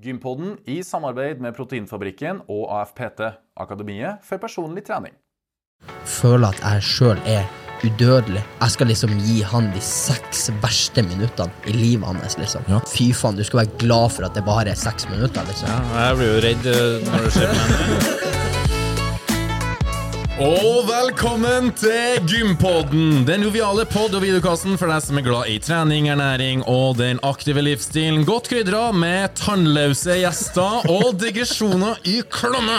Gympodden i samarbeid med Proteinfabrikken og AFPT, Akademiet for personlig trening. føler at jeg sjøl er udødelig. Jeg skal liksom gi han de seks verste minuttene i livet hans. liksom. Ja. Fy faen, du skal være glad for at det bare er seks minutter. liksom. Ja, jeg blir jo redd eh, når det skjer med Og velkommen til Gympodden, den joviale pod- og videokassen for deg som er glad i trening, ernæring og den aktive livsstilen. Godt krydra med tannløse gjester og digresjoner i klomme.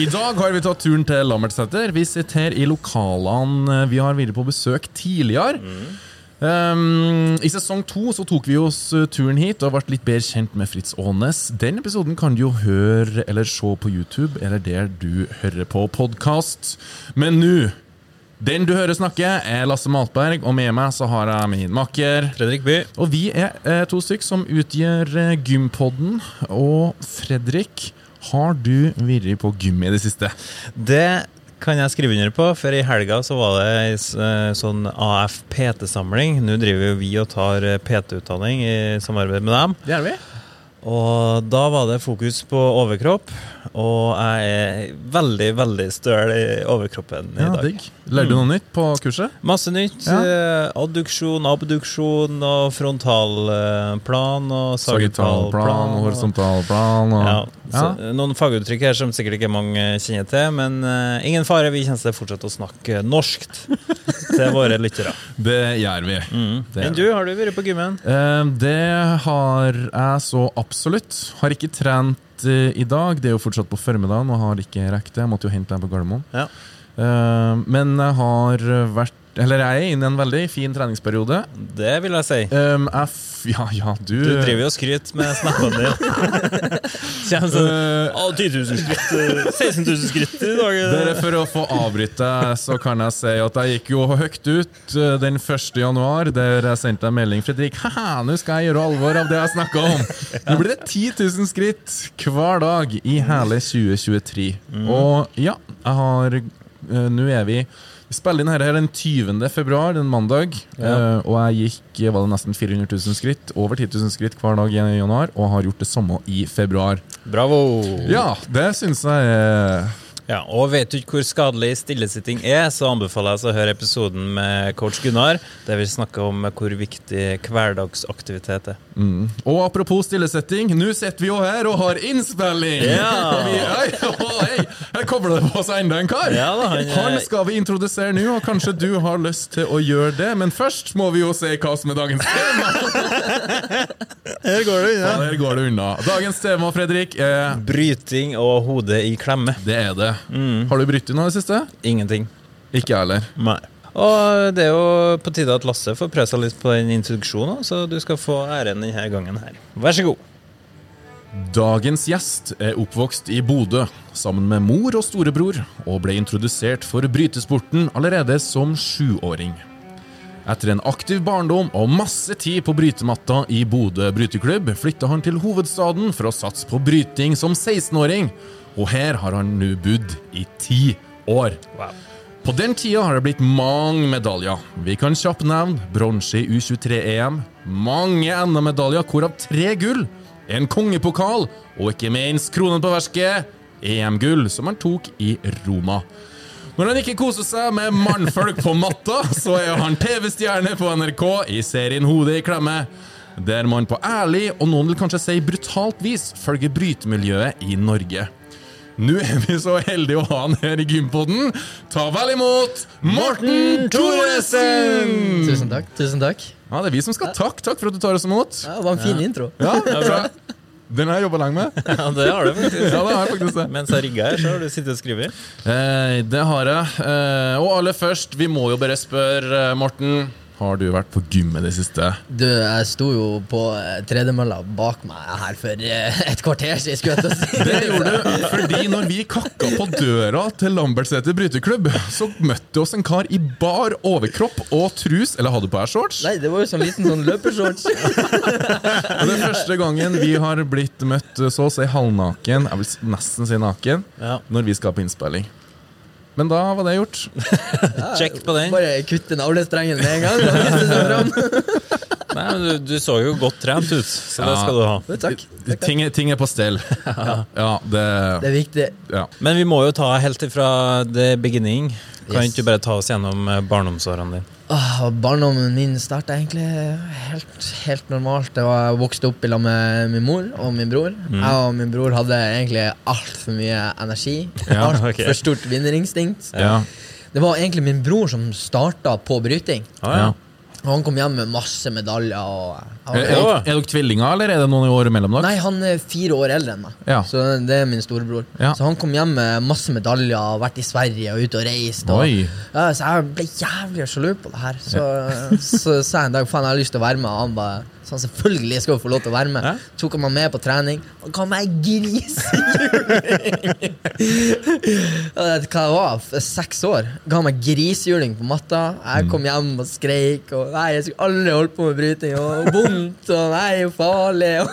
I dag har vi tatt turen til Lambertseter. Vi sitter her i lokalene vi har vært på besøk tidligere. Um, I sesong to så tok vi oss uh, turen hit og ble litt bedre kjent med Fritz Aanes. Den episoden kan du jo høre eller se på YouTube, eller der du hører på podkast. Men nå Den du hører snakke, er Lasse Maltberg, og med meg så har jeg min makker. Fredrik By. Og vi er eh, to stykk som utgjør eh, Gympodden. Og Fredrik, har du vært på gym i det siste? Det kan jeg skrive under på, for i helga så var det ei eh, sånn AF-PT-samling. Nå driver jo vi og tar eh, PT-utdanning i samarbeid med dem. Det er vi. Og da var det fokus på overkropp, og jeg er veldig, veldig støl i overkroppen i dag. digg. Lærte du noe nytt på kurset? Masse nytt. Ja. eh, Adduksjon, abduksjon og frontalplan og Sagittalplan og horisontalplan. Og, Ja, så, Noen faguttrykk her som sikkert ikke mange kjenner til, men uh, ingen fare, vi kommer til å fortsette å snakke norskt til våre lyttere. Det gjør vi. Det Men du, har du vært på gymmen? Uh, det har jeg så absolutt. Har ikke trent uh, i dag. Det er jo fortsatt på formiddagen og har ikke rekt det. Jeg måtte jo hente deg på Gardermoen. Ja. Uh, men jeg har vært Eller jeg er inne i en veldig fin treningsperiode. Det vil jeg si. Um, jeg f ja, ja, du Du driver jo og skryter med snappene dine. Kjem sånn uh, «Å, 10 000 skritt, eh, 16 000 skritt i dag. eh». Dere, For å få avbryte, så kan jeg si at jeg gikk jo høyt ut eh, den 1. januar, der jeg sendte en melding Fredrik, haha, nå skal jeg gjøre alvor av det jeg snakka om. Nå blir det 10 000 skritt hver dag i hele 2023. Og ja, jeg har eh, Nå er vi vi spiller inn her den 20. februar, den mandag, eh, og jeg gikk var det nesten 400 000 skritt, over 10 000 skritt hver dag i januar, og har gjort det samme i februar. Bravo! Ja, det syns jeg er Ja, og vet du ikke hvor skadelig stillesitting er, så anbefaler jeg å høre episoden med coach Gunnar, der vi snakker om hvor viktig hverdagsaktivitet er. Mm. Og apropos stillesetting, nå sitter vi jo her og har innspilling! Ja. Vi, hei, hei, her kobler det på seg enda en kar! Ja da, han, er... Han skal vi introdusere nå, og kanskje du har lyst til å gjøre det, men først må vi jo se hva som er dagens tema. Her går det Ja, her går det unna. Dagens tema, Fredrik, er Bryting og hodet i klemme. Det er det. Har du brytt noe i det siste? Ingenting. Ikke jeg heller. Nei. Og det er jo på tide at Lasse får prøve seg litt på den introduksjonen, så du skal få æren denne gangen her. Vær så god. Dagens gjest er oppvokst i Bodø sammen med mor og storebror, og ble introdusert for brytesporten allerede som sjuåring. Etter en aktiv barndom og masse tid på brytematta i Bodø bryteklubb, flytta han til hovedstaden for å satse på bryting som 16-åring, og her har han nå bodd i ti år. Wow. På den tida har det blitt mange medaljer. Vi kan kjapt nevne bronse i U23-EM, mange NM-medaljer, hvorav tre gull, en kongepokal og ikke minst kronen på verket, EM-gull, som han tok i Roma. Når han ikke koser seg med mannfolk på matta, så er han TV-stjerne på NRK i serien Hodet i klemme. Der man på ærlig, og noen vil kanskje si brutalt vis, følger brytemiljøet i Norge. Nå er vi så heldige å ha han her i Gympodden. Ta vel imot Morten Thoresen! Tusen takk. tusen takk Ja, det er vi som skal takke. Takk for at du tar oss imot. Ja, Det var en fin intro. Ja, bra. Den har jeg jobba lenge med. Ja, det har du faktisk. Ja, det har jeg faktisk det. Mens jeg rigga her, så har du sittet og skrevet. Eh, det har jeg. Eh, og aller først, vi må jo bare spørre, eh, Morten. Har du vært på gym i det siste? Du, jeg sto jo på eh, tredemølla bak meg her for eh, et kvarter siden, skulle jeg til å si. Det gjorde du fordi når vi kakka på døra til Lambertseter bryteklubb, så møtte oss en kar i bar overkropp og trus. Eller hadde du på deg shorts? Nei, det var jo sånn liten sånn løpershorts. Og det er første gangen vi har blitt møtt så å si halvnaken, jeg vil nesten si naken, Ja. når vi skal på innspilling. Men da var det gjort. Check på den. Bare kutte navlestrengen med en gang. Nei, men du, du så jo godt trent ut, så det skal du ha. Takk. Ting, er- ting er på stell. Ja, det Det er viktig. ja. Men vi må jo ta helt ifra the beginning. Kan Yes. ikke du bare ta oss gjennom eh, barndomsårene dine? Ah, barndommen min starta egentlig helt, helt normalt. Jeg vokste opp i lag med min mor og min bror. Jeg og min bror hadde egentlig altfor mye energi. Ja, Altfor stort vinnerinstinkt. ja. Det var egentlig min bror som starta på bryting. ja. Og han kom hjem med masse medaljer. Og, Er, er, er dere tvillinger, eller er det noen år mellom dere? Nei, han er fire år eldre enn meg. Ja. Så det er min storebror. Ja. Så han kom hjem med masse medaljer og vært i Sverige og ute og reist. Og, ja, så jeg ble jævlig sjalu på det her. Så så sa jeg en dag faen, jeg har lyst til å være med. Og han bare så han selvfølgelig skal du få lov til å være med. Ja. Tok han meg med på trening. Han ga meg grisehjuling! Hva det var? Seks år. Ga meg grisehjuling på matta. Jeg kom hjem og skreik. Og nei, jeg skulle aldri holdt på med bryting. Og vondt. Og nei, farlig. Og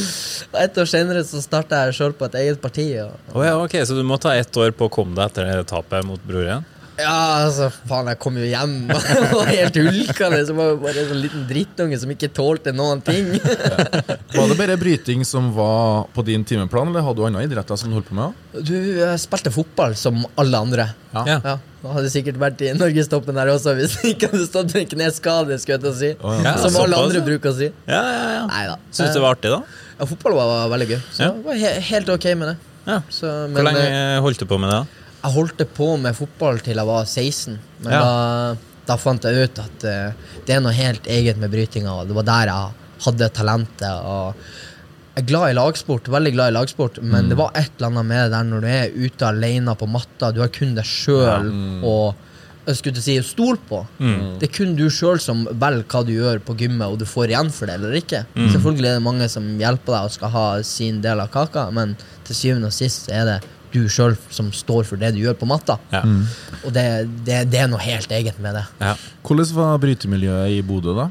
ett år senere så starta jeg sjøl på et eget parti. Og, Å ja, ok, Så du må ta ett år på å komme deg etter det tapet mot bror igjen? Ja, altså, faen, jeg kom jo hjem og var helt hulkende. Så var jeg bare en sånn liten drittunge som ikke tålte noen ting. Var det bare bryting som var på din timeplan, eller hadde du andre idretter som du holdt på med? Du spilte fotball som alle andre. Ja. Ja. Hadde sikkert vært i norgestoppen der også hvis det ikke hadde stått en kneskade. skulle jeg til å si ja. Ja, Som alle andre bruker å si. Ja, ja, ja. Neida. Syns du det var artig, da? Ja, fotball var, veldig gøy. Så Ja. jeg var helt ok med det. Ja. Så, men, Hvor lenge eh, holdt du på med det? da? Jeg holdt på med fotball til jeg var 16, men Ja. da, da fant jeg ut at uh, det er noe helt eget med brytinga, og det var der jeg hadde talentet. og jeg er glad i lagsport, veldig glad i lagsport, men det var et eller annet med det der når du er ute alene på matta, du har kun deg sjøl og jeg skulle si stol på. på. Det er kun du sjøl som velger hva du gjør på gymmet, og du får igjen for det eller ikke. Selvfølgelig er det mange som hjelper deg og skal ha sin del av kaka, men til syvende og sist er det du sjøl som står for det du gjør på matta. Ja. Og det, det, det er noe helt eget med det. Ja. Hvordan var brytemiljøet i Bodø, da?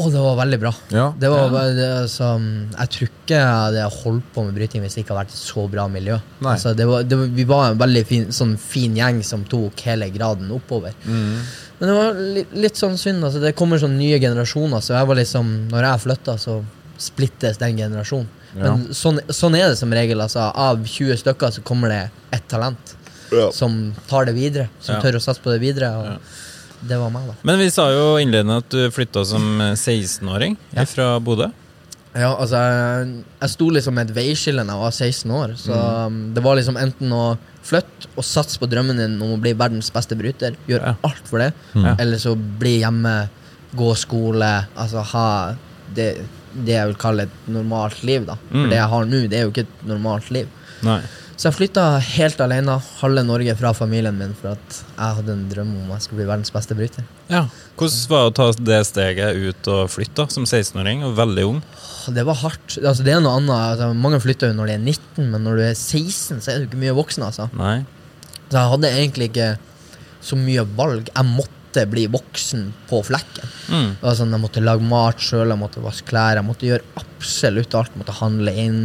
Å, det var veldig bra. Ja. Det var, det, altså, jeg tror ikke jeg hadde holdt på med bryting hvis det ikke hadde vært et så bra miljø. Altså, det var, det vi var en veldig fin, sånn fin gjeng som tok hele graden oppover. Men det var litt, litt sånn synd. Altså, det kommer sånn nye generasjoner, så jeg var liksom, når jeg flytta, så splittes den generasjonen. Men sånn, sånn er det som regel. Altså, av 20 stykker så kommer det ett talent som tar det videre. Som Ja. tør å satse på det videre. Og Det var meg, da. Men vi sa jo innledende at du flytta som eh, 16-åring Ja. fra Bodø. Ja, altså Jeg, jeg sto liksom med et veiskille da jeg var 16 år. Så mm. det var liksom enten å flytte og satse på drømmen din om å bli verdens beste bryter. Gjøre Ja. alt for det. mm. Eller så bli hjemme, gå skole. Altså ha det, det jeg vil kalle et normalt liv. da Mm. For det jeg har nå, det er jo ikke et normalt liv. Nei. Så jeg flytta helt alene, halve Norge fra familien min, for at jeg hadde en drøm om jeg skulle bli verdens beste bryter. Ja. Hvordan var det å ta det steget ut og flytte som 16-åring, og veldig ung? Det var hardt. Altså, det er noe annet. Altså, mange flytter jo når de er 19, men når du er 16, så er du ikke mye voksen. altså. Nei. Så jeg hadde egentlig ikke så mye valg. Jeg måtte bli voksen på flekken. Mm. Sånn, Jeg måtte lage mat sjøl, jeg måtte vaske klær, jeg måtte gjøre absolutt alt. Jeg måtte handle inn,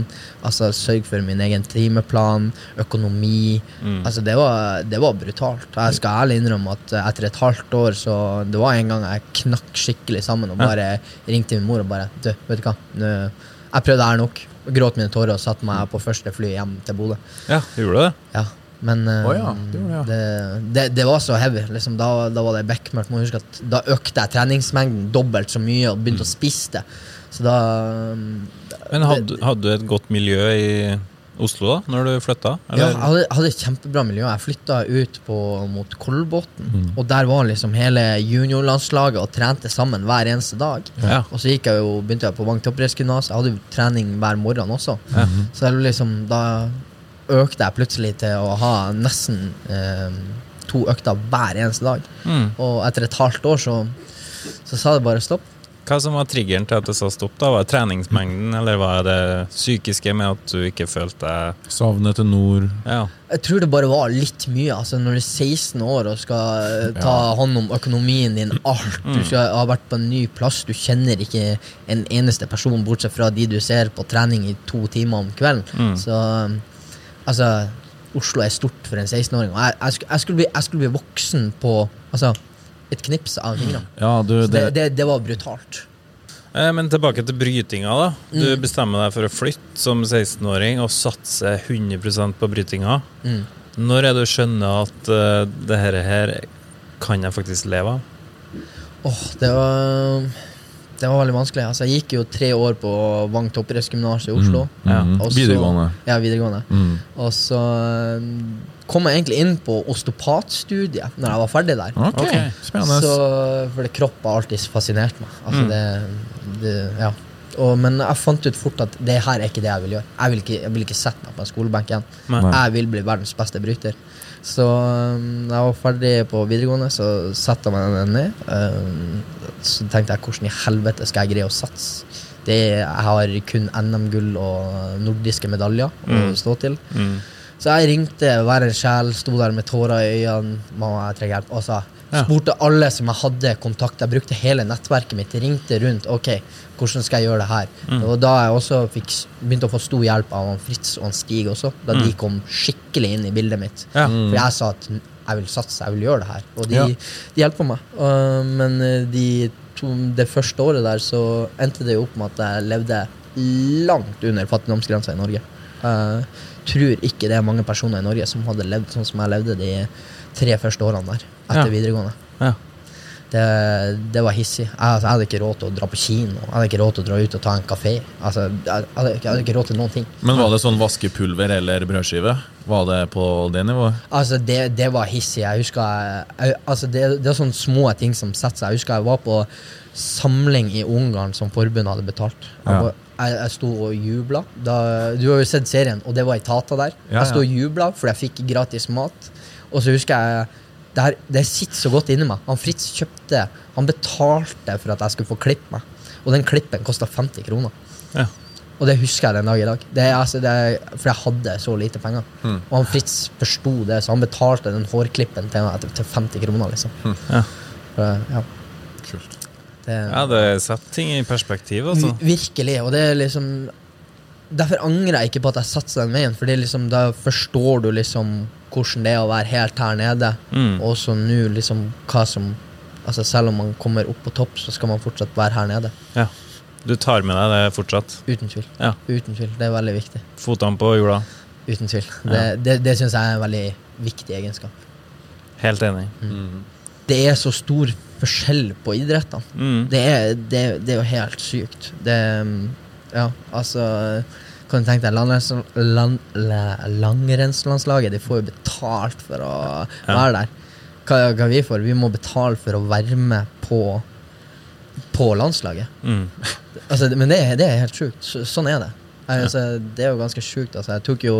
altså sørge for min egen timeplan, økonomi. Mm. Altså Det var, det var brutalt. Jeg skal ærlig innrømme at etter et halvt år så Det var en gang jeg knakk skikkelig sammen og bare ringte min mor og bare Du, vet du hva, Nå, jeg prøvde her nok. Gråt mine tårer og satte meg på første fly hjem til Bodø. Ja, gjorde du det? Ja, men uh, oh, ja, det gjorde det, det, det, det var så heavy. Liksom, da, da var det bekmørkt. Må huske at Da økte jeg treningsmengden dobbelt så mye og begynte å spise det. Så da um, Men hadde, hadde du et godt miljø i Oslo da, når du flytta? Ja, jeg hadde, hadde et kjempebra miljø. Jeg flytta ut på, mot Kolbotn, og der var liksom hele juniorlandslaget og trente sammen hver eneste dag. Ja. Og så gikk jeg jo, begynte jeg på Vang toppidrettsgymnas. Jeg hadde jo trening hver morgen også. Mm. Så var liksom, da økte jeg plutselig til å ha nesten eh, to økter hver eneste dag. Mm. Og etter et halvt år så, så sa det bare stopp. Hva som var triggeren til at det sa stopp? da? Var det treningsmengden, eller var det psykiske med at du ikke følte deg Savnet til nord. Ja. Jeg tror det bare var litt mye. Altså Når du er 16 år og skal ta ta hånd om økonomien din, alt Du skal ha vært på en ny plass, du kjenner ikke en eneste person bortsett fra de du ser på trening i to timer om kvelden. Så um, altså Oslo er stort for en 16-åring. Og jeg, jeg, skulle, jeg, skulle bli, jeg skulle bli voksen på altså, et knips av fingrene. Ja, du, det, det, det, det var brutalt. Eh, Men tilbake til brytinga. da. Du bestemmer deg for å flytte som 16-åring og satse 100% på brytinga. Mm. Når er det du skjønner at uh, det her, her kan jeg faktisk leve av? Åh, det var Det var veldig vanskelig. Altså, jeg gikk jo tre år på Vang toppidrettsgymnas i Oslo. Mm. Mm. Også, Videregående. Ja, videregående. Mm. Og så eh, kom jeg egentlig inn på osteopatstudiet når jeg var ferdig der. Ok, okay. spennende. Så, fordi kropp har alltid fascinert meg. Altså, Mm. det, det, ja. og, men jeg fant ut fort at det her er ikke det jeg vil gjøre. Jeg vil ikke, jeg vil ikke sette meg på en skolebenk igjen. Nei. Jeg vil bli verdens beste bryter. Så um, jeg var ferdig på videregående, så satte jeg meg ned. Um, så tenkte jeg hvordan i helvete skal jeg greie å satse? Det, jeg har kun NM-gull og nordiske medaljer å Mm. stå til. Mm. Så jeg ringte hver en sjel, sto der med tårer i øynene, mamma, jeg trenger hjelp. Og så Ja. Spurte alle som jeg hadde kontakt. Jeg brukte hele nettverket mitt, ringte rundt. Ok, hvordan skal jeg gjøre det her? Mm. Og da jeg også fikk, begynte å få stor hjelp av han Fritz og han Stig også. Da de Mm. kom skikkelig inn i bildet mitt. Ja. For jeg sa at jeg vil satse, jeg vil gjøre det her. Og de, Ja. de hjelper meg. Uh, men uh, de to, det første året der så endte det jo opp med at jeg levde langt under fattigdomsgrensa i Norge. Uh, tror ikke det er mange personer i Norge som hadde levd sånn som jeg levde de tre første årene der etter Ja. videregående. Ja. Det, det var hissig. Jeg, altså, jeg hadde ikke råd til å dra på kino. Jeg hadde ikke råd til å dra ut og ta en kafé. Altså, jeg, hadde, jeg hadde ikke råd til noen ting. Men var det sånn vaskepulver eller brødskive? Var det på det nivået? Altså, det, det var hissig. Jeg husker jeg, jeg, altså, det, det er sånne små ting som setter seg. Jeg husker jeg var på samling i Ungarn som forbundet hadde betalt. Jeg, Ja. jeg, jeg sto og jubla. Da- Du har jo sett serien, og det var i Tata der. Ja, jeg sto og jubla fordi jeg fikk gratis mat. Og så husker jeg det, her, det sitter så godt inni meg. Han Fritz kjøpte Han betalte for at jeg skulle få klippe meg. Og den klippen kosta 50 kroner. Ja. Og det husker jeg den dag i dag. Det er, altså, det for jeg hadde så lite penger. Mm. Og han Fritz forsto det, så han betalte den hårklippen til, til- til 50 kroner. liksom. Ja. For, ja, Kult. det, ja, det setter ting i perspektiv, altså. Virkelig. Og det er liksom Derfor angrer jeg ikke på at jeg satsa den veien, for er liksom, da forstår du liksom hvordan det er å være helt her nede. Mm. Og så nå liksom hva som Altså Selv om man kommer opp på topp, så skal man fortsatt være her nede. Ja. Du tar med deg det fortsatt. Uten tvil. Ja. Uten tvil. Det er veldig viktig. Fotene på jorda. Uten tvil. Ja. Det, det, det syns jeg er en veldig viktig egenskap. Helt enig. Det er så stor forskjell på idrettene. Mm. Det er, det, det er jo helt sykt. Det Ja, altså Kan du tenke deg langrenns, lang, la- Langrennslandslaget De får jo betalt for å Ja. være der. Hva, hva vi får? Vi må betale for å være med på På landslaget. Mm. Altså, men det, det er helt sjukt. Så, sånn er det. Altså, det er jo ganske sjukt. Altså, jeg tok jo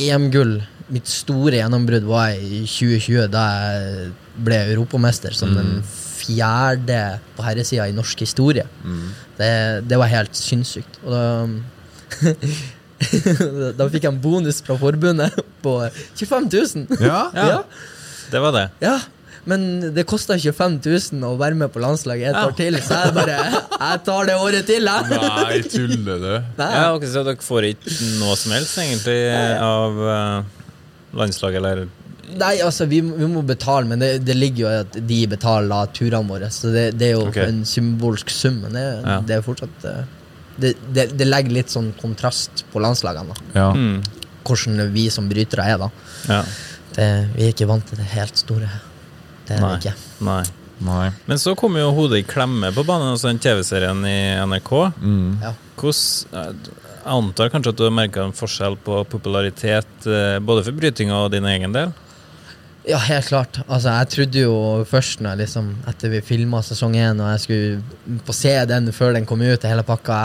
EM-gull. Mitt store gjennombrudd var i 2020, da jeg ble europamester som den fjerde på herresida i norsk historie. Det, det var helt sinnssykt. Og da Da fikk jeg en bonus fra forbundet på 25 000. Ja? Ja. Det var det. Ja, men det kosta 25 000 å være med på landslaget et Ja. år til, så jeg bare Jeg tar det året til, jeg. Nei, tuller du? Nei. Ja, okay, så dere får ikke noe som helst, egentlig, av eh, landslaget, eller Nei, altså, vi, vi må betale, men det, det ligger jo i at de betaler turene våre, så det, det er jo okay. en symbolsk sum, men det, Ja. det er fortsatt eh, det, det, det legger litt sånn kontrast på landslagene, da. Ja. mm. Hvordan vi som brytere er, da. Ja. Det, vi er ikke vant til det helt store. Det er Nei. vi ikke. Nei. Nei. Men så kom jo Hodet i klemme på banen, altså den TV-serien i NRK. Mm. Ja. Hvordan Jeg antar kanskje at du har merka en forskjell på popularitet eh, både for brytinga og din egen del? Ja, helt klart. Altså, jeg trodde jo først når jeg liksom, etter vi filma sesong én, og jeg skulle få se den før den kom ut, hele pakka,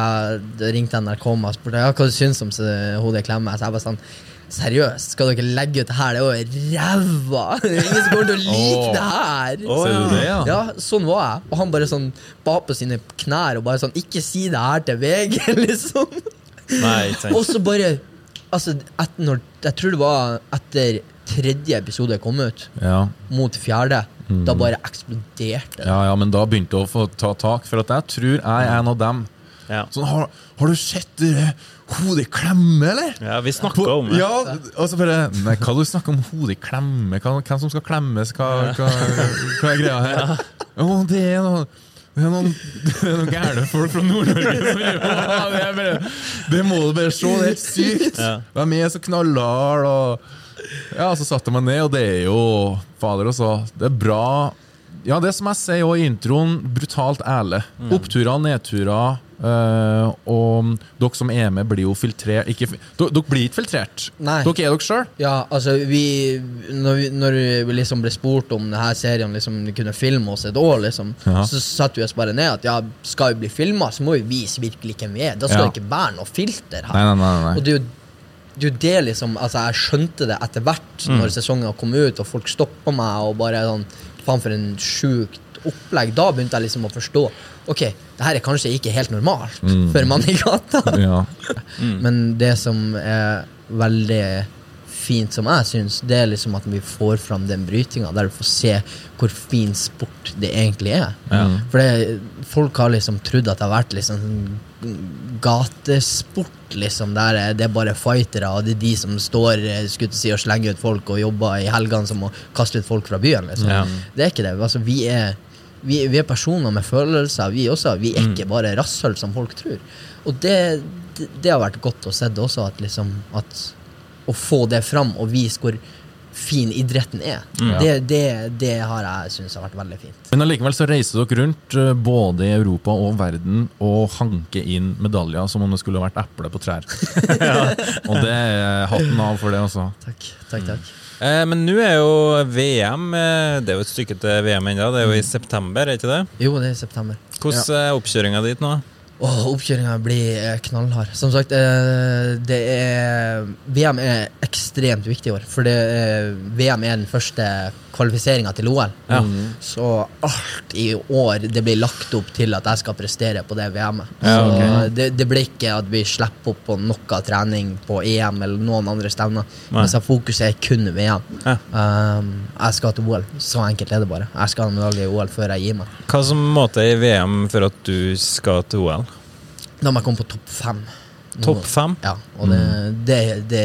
jeg ringte NRK og spurte ja, hva du syns om hodet i klemme. Så jeg bare sånn Seriøst, skal dere legge ut det her? Det er jo ræva! Det ingen som kommer til å like oh. det her! Oh, ja. det, ja? Ja, sånn var jeg. Og han bare sånn ba på sine knær og bare sånn Ikke si det her til VG, liksom. Nei, Og så bare Altså, et, når, jeg tror det var etter tredje episode kom ut, Ja. mot fjerde, da bare eksploderte det. ja, ja, men da begynte jeg å få ta tak, for at jeg tror jeg er en av dem. Ja. Sånn, har, har du sett det hodet i klemme, eller? ja, vi snakka om det. Ja, og så bare Nei, hva du snakker om hodet i klemme? Hva, hvem som skal klemmes? Hva, hva, hva er greia her? Jo, det er noe Det er noen, det er noen gærne folk fra Nord-Norge det. Det må du bare se, det er helt sykt. Ja. De er så knallharde. Ja, så satte jeg meg ned, og det er jo Fader, også. Det er bra. Ja, det som jeg sier også i introen, brutalt ærlig. Oppturer, nedturer. Uh, og dere som er med, blir jo filtrert ikke, Dere, dere blir ikke filtrert. Nei. Dere er dere sjøl. Ja, altså vi Når vi, når vi liksom ble spurt om denne serien liksom vi kunne filme oss et år, liksom, Ja. så satte vi oss bare ned at ja, skal vi bli filma, så må vi vise virkelig hvem vi er. Da skal Ja. det ikke være noe filter her. Nei. nei. Og det er jo det er jo det liksom Altså Jeg skjønte det etter hvert når sesongen kom ut, og folk stoppa meg og bare sånn Faen, for en sjukt opplegg. Da begynte jeg liksom å forstå Ok, det her er kanskje ikke helt normalt for en mann i gata. Ja. Men det som er veldig fint, som jeg syns, det er liksom at vi får fram den brytinga, der du får se hvor fin sport det egentlig er. For det, folk har liksom trodd at det har vært liksom gatesport, liksom, der det er bare fightere, og det er de som står eh, si, og slenger ut folk og jobber i helgene som å kaste ut folk fra byen. Liksom. Ja. Det er ikke det. Altså, vi, er, vi, vi er personer med følelser, vi også. Vi er ikke bare rasshøl som folk tror. Og det, det, det har vært godt å se også, at, liksom, at å få det fram og vise hvor fin idretten er. Det, det, det har jeg syntes har vært veldig fint. Men allikevel så reiser dere rundt eh, både i Europa og verden og hanker inn medaljer som om det skulle vært eple på trær. Og det er hatten av for det, altså. Takk, takk, takk. Eh, men nå er jo VM eh, Det er jo et stykke til VM ennå. Det er jo i september, er ikke det? Jo, det er i september. Hvordan er oppkjøringa dit nå? Åh, Oppkjøringa blir eh, knallhard. Som sagt, eh, det er VM er ekstremt viktig i år. For det, eh, VM er den første kvalifiseringa til OL. Ja. Så alt i år det blir lagt opp til at jeg skal prestere på det VM-et. Ja, Så det, det blir ikke at vi slipper opp på noe trening på EM eller noen andre stevner. Mens fokuset er kun VM. Ja. Um, jeg skal til OL. Så enkelt er det bare. Jeg skal ha medalje i OL før jeg gir meg. Hva som må til i VM for at du skal til OL? Da må jeg komme på topp fem. Topp fem? Ja, og det, det, det,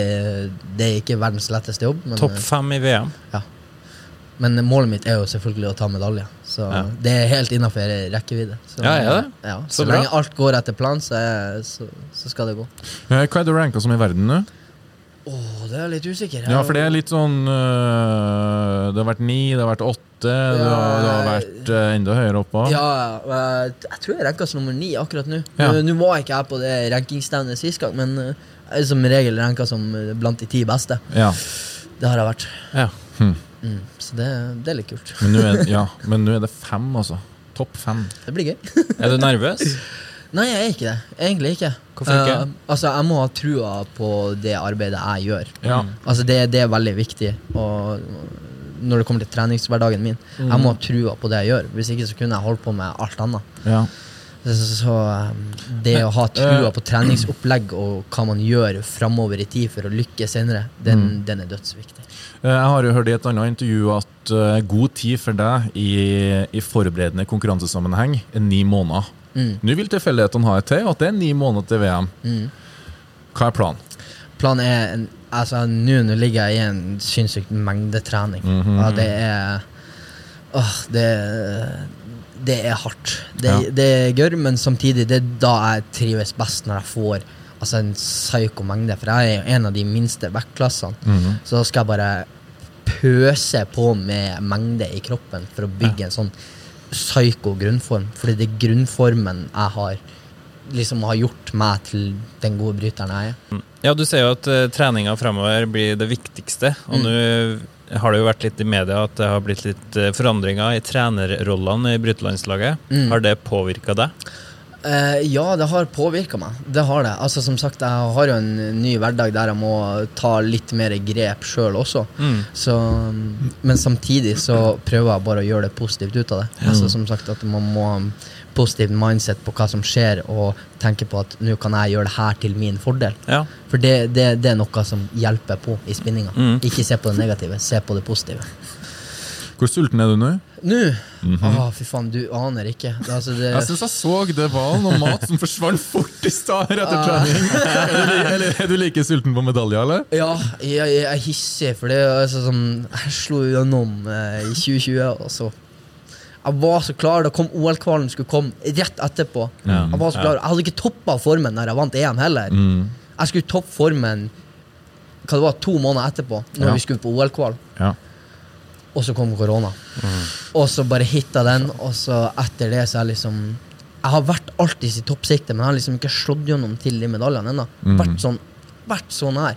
det er ikke verdens letteste jobb, Topp fem i VM? ja. men målet mitt er jo selvfølgelig å ta medalje. Så Ja. det er helt innafor rekkevidde. Så, Ja, er det? Ja, Så så bra. lenge alt går etter planen, så, så, så skal det gå. Eh, Hva er du ranka som i verden nå? Åh, det er jeg litt usikker. Ja, for det er litt sånn øh, Det har vært ni, det har vært åtte, det har, det har vært øh, enda høyere oppe. Ja, eh, jeg tror jeg ranka som nummer ni akkurat nå. Ja. Nå- var ikke jeg på det rankingstevnet sist gang, men eh, jeg er som regel ranka som eh, blant de ti beste. Ja. Det har jeg vært. Ja. Mm, så det, det er litt kult. Men nå er, ja, men nå er det fem, altså. Topp fem. Det blir gøy. Er du nervøs? Nei, jeg er ikke det. Egentlig ikke. Hvorfor ikke? Uh, altså, Jeg må ha trua på det arbeidet jeg gjør. Ja. Altså, det, det er veldig viktig. Og når det kommer til treningshverdagen min. Jeg må ha trua på det jeg gjør. Hvis ikke så kunne jeg holdt på med alt annet. ja. Så, så, så um, det å ha trua på treningsopplegg og hva man gjør framover i tid for å lykkes senere, den, den er dødsviktig. Eh, Jeg har jo hørt i et annet intervju at god tid for deg i, i forberedende konkurransesammenheng er ni måneder. Mm. Nå vil tilfeldighetene ha et til, at det er ni måneder til VM. Mm. Hva er planen? Planen er Altså, nå ligger jeg i en sinnssyk mengdetrening. -hmm. ja, det er Åh, det Det er hardt. Det, Ja. det er gørr, men samtidig det er da jeg trives best, når jeg får altså en psyko mengde. For jeg er en av de minste vektklassene. Mhm. Så da skal jeg bare pøse på med mengde i kroppen for å bygge en sånn psyko grunnform. Fordi det er grunnformen jeg har liksom har gjort meg til den gode bryteren jeg er. Ja, du ser jo at uh, treninga fremover blir det viktigste. Og nå har det jo vært litt i media at det har blitt litt eh, forandringer i trenerrollene i brytelandslaget. Mm. Har det påvirka deg? Eh, ja, det har påvirka meg. Det har det. Altså, som sagt, jeg har jo en ny hverdag der jeg må ta litt mer grep sjøl også. Mm. Så, men samtidig så prøver jeg bare å gjøre det positivt ut av det. Altså, som sagt, at man må ha en positiv mindset på hva som skjer, og tenke på at nå kan jeg gjøre det her til min fordel. Ja. For det, det, det er noe som hjelper på i spinninga. Mm. Ikke se på det negative, se på det positive. Hvor sulten er du nå? Nå Å, fy faen, du aner ikke. Altså, det, Jeg syns jeg så det var noe mat som forsvant fort i stad etter ah. trening. Er du, er du like sulten på medalje, eller? Ja, jeg, jeg er hissig, for det altså sånn Jeg slo gjennom eh, i 2020, og så Jeg var så klar. Da kom OL-kvalen skulle komme rett etterpå. Ja. Jeg var så klar. Jeg hadde ikke toppa formen når jeg vant EM heller. Mm. Jeg skulle toppe formen hva det var, to måneder etterpå, når Ja. vi skulle på OL-kval. Ja. Og så kom korona. Og så bare hitta den, og så etter det så er jeg liksom Jeg har vært alltid i toppsiktet, men jeg har liksom ikke slått gjennom til de medaljene ennå. Mm. Vært, sånn, vært så nær.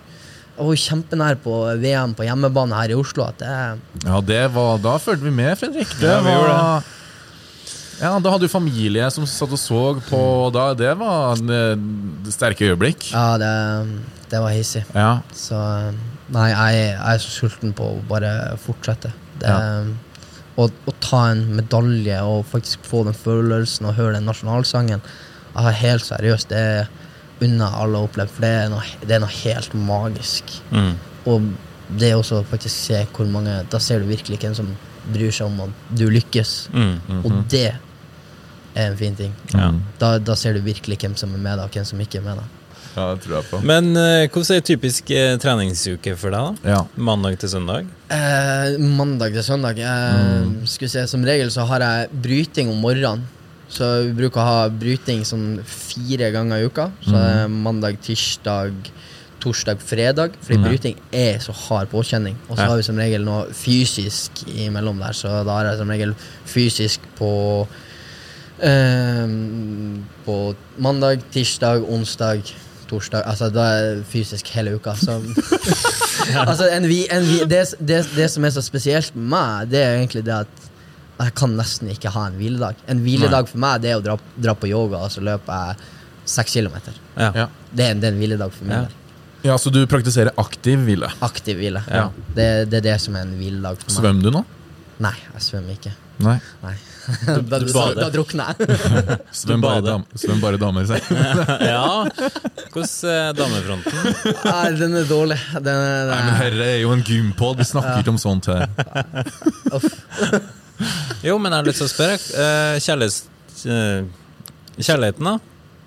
Jeg var kjempenær på VM på hjemmebane her i Oslo. Det, Ja, det var, da fulgte vi med, Fredrik. Det Ja, var Ja, Da hadde du familie som satt og så på. Da, det var en, eh, sterke øyeblikk. ja, det, det var hissig. Ja. Så nei, jeg, jeg er så sulten på å bare fortsette. Det, Eh, å, å ta en medalje og faktisk få den følelsen og høre den nasjonalsangen har Helt seriøst, det unner alle å oppleve, for det er, noe, det er noe helt magisk. Mm. Og det er også faktisk se hvor mange Da ser du virkelig hvem som bryr seg om at du lykkes. Mm. Og det er en fin ting. Ja. Da, da ser du virkelig hvem som er med deg, og hvem som ikke er med deg. Ja, det tror jeg på. Men eh, hvordan er typisk eh, treningsuke for deg? da? Ja. Mandag til søndag? Eh, mandag til søndag. Eh, Skal vi se, Som regel så har jeg bryting om morgenen. Så vi bruker å ha bryting sånn fire ganger i uka. Så det er mandag, tirsdag, torsdag, fredag. Fordi bryting er så hard påkjenning. Og så Ja. har vi som regel noe fysisk imellom der. Så da har jeg som regel fysisk på eh, På mandag, tirsdag, onsdag, torsdag. Altså da er fysisk hele uka. Så altså, en, vi- en, vi- det, det, det som er så spesielt med meg, det er egentlig det at jeg kan nesten ikke ha en hviledag. En hviledag for meg det er å dra, dra på yoga og så løper jeg seks kilometer. Ja. Ja. Det er, en, det er en hviledag for Ja. meg. ja, så du praktiserer aktiv hvile. Aktiv hvile. Ja. Det, det er det som er en hviledag for meg. Svømmer du nå? Nei, jeg svømmer ikke. Nei. Nei. da, du bader. da drukner jeg. Svøm bare, dam, svøm bare damer, sier ja. Hvordan er damefronten? Nei, den er dårlig. Den er, Nei, men herre er jo en gympod, vi snakker ikke om sånt her. Jo, men jeg har lyst til å spørre. eh, kjærlighets... eh, kjærligheten, da?